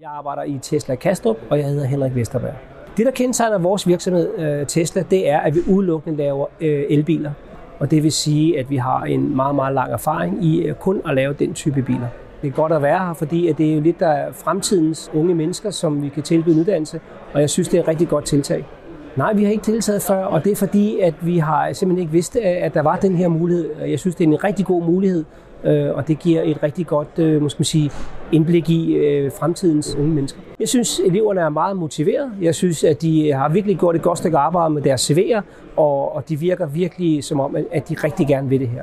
Jeg arbejder i Tesla Kastrup, og jeg hedder Henrik Vesterberg. Det, der kendetegner vores virksomhed øh, Tesla, det er, at vi udelukkende laver øh, elbiler. Og det vil sige, at vi har en meget, meget lang erfaring i øh, kun at lave den type biler. Det er godt at være her, fordi det er jo lidt af fremtidens unge mennesker, som vi kan tilbyde uddannelse, og jeg synes, det er et rigtig godt tiltag. Nej, vi har ikke deltaget før, og det er fordi, at vi har simpelthen ikke vidst, øh, at der var den her mulighed. Jeg synes, det er en rigtig god mulighed, øh, og det giver et rigtig godt øh, måske man sige, indblik i fremtidens unge mennesker. Jeg synes, eleverne er meget motiveret. Jeg synes, at de har virkelig gjort et godt stykke arbejde med deres CV'er, og de virker virkelig som om, at de rigtig gerne vil det her.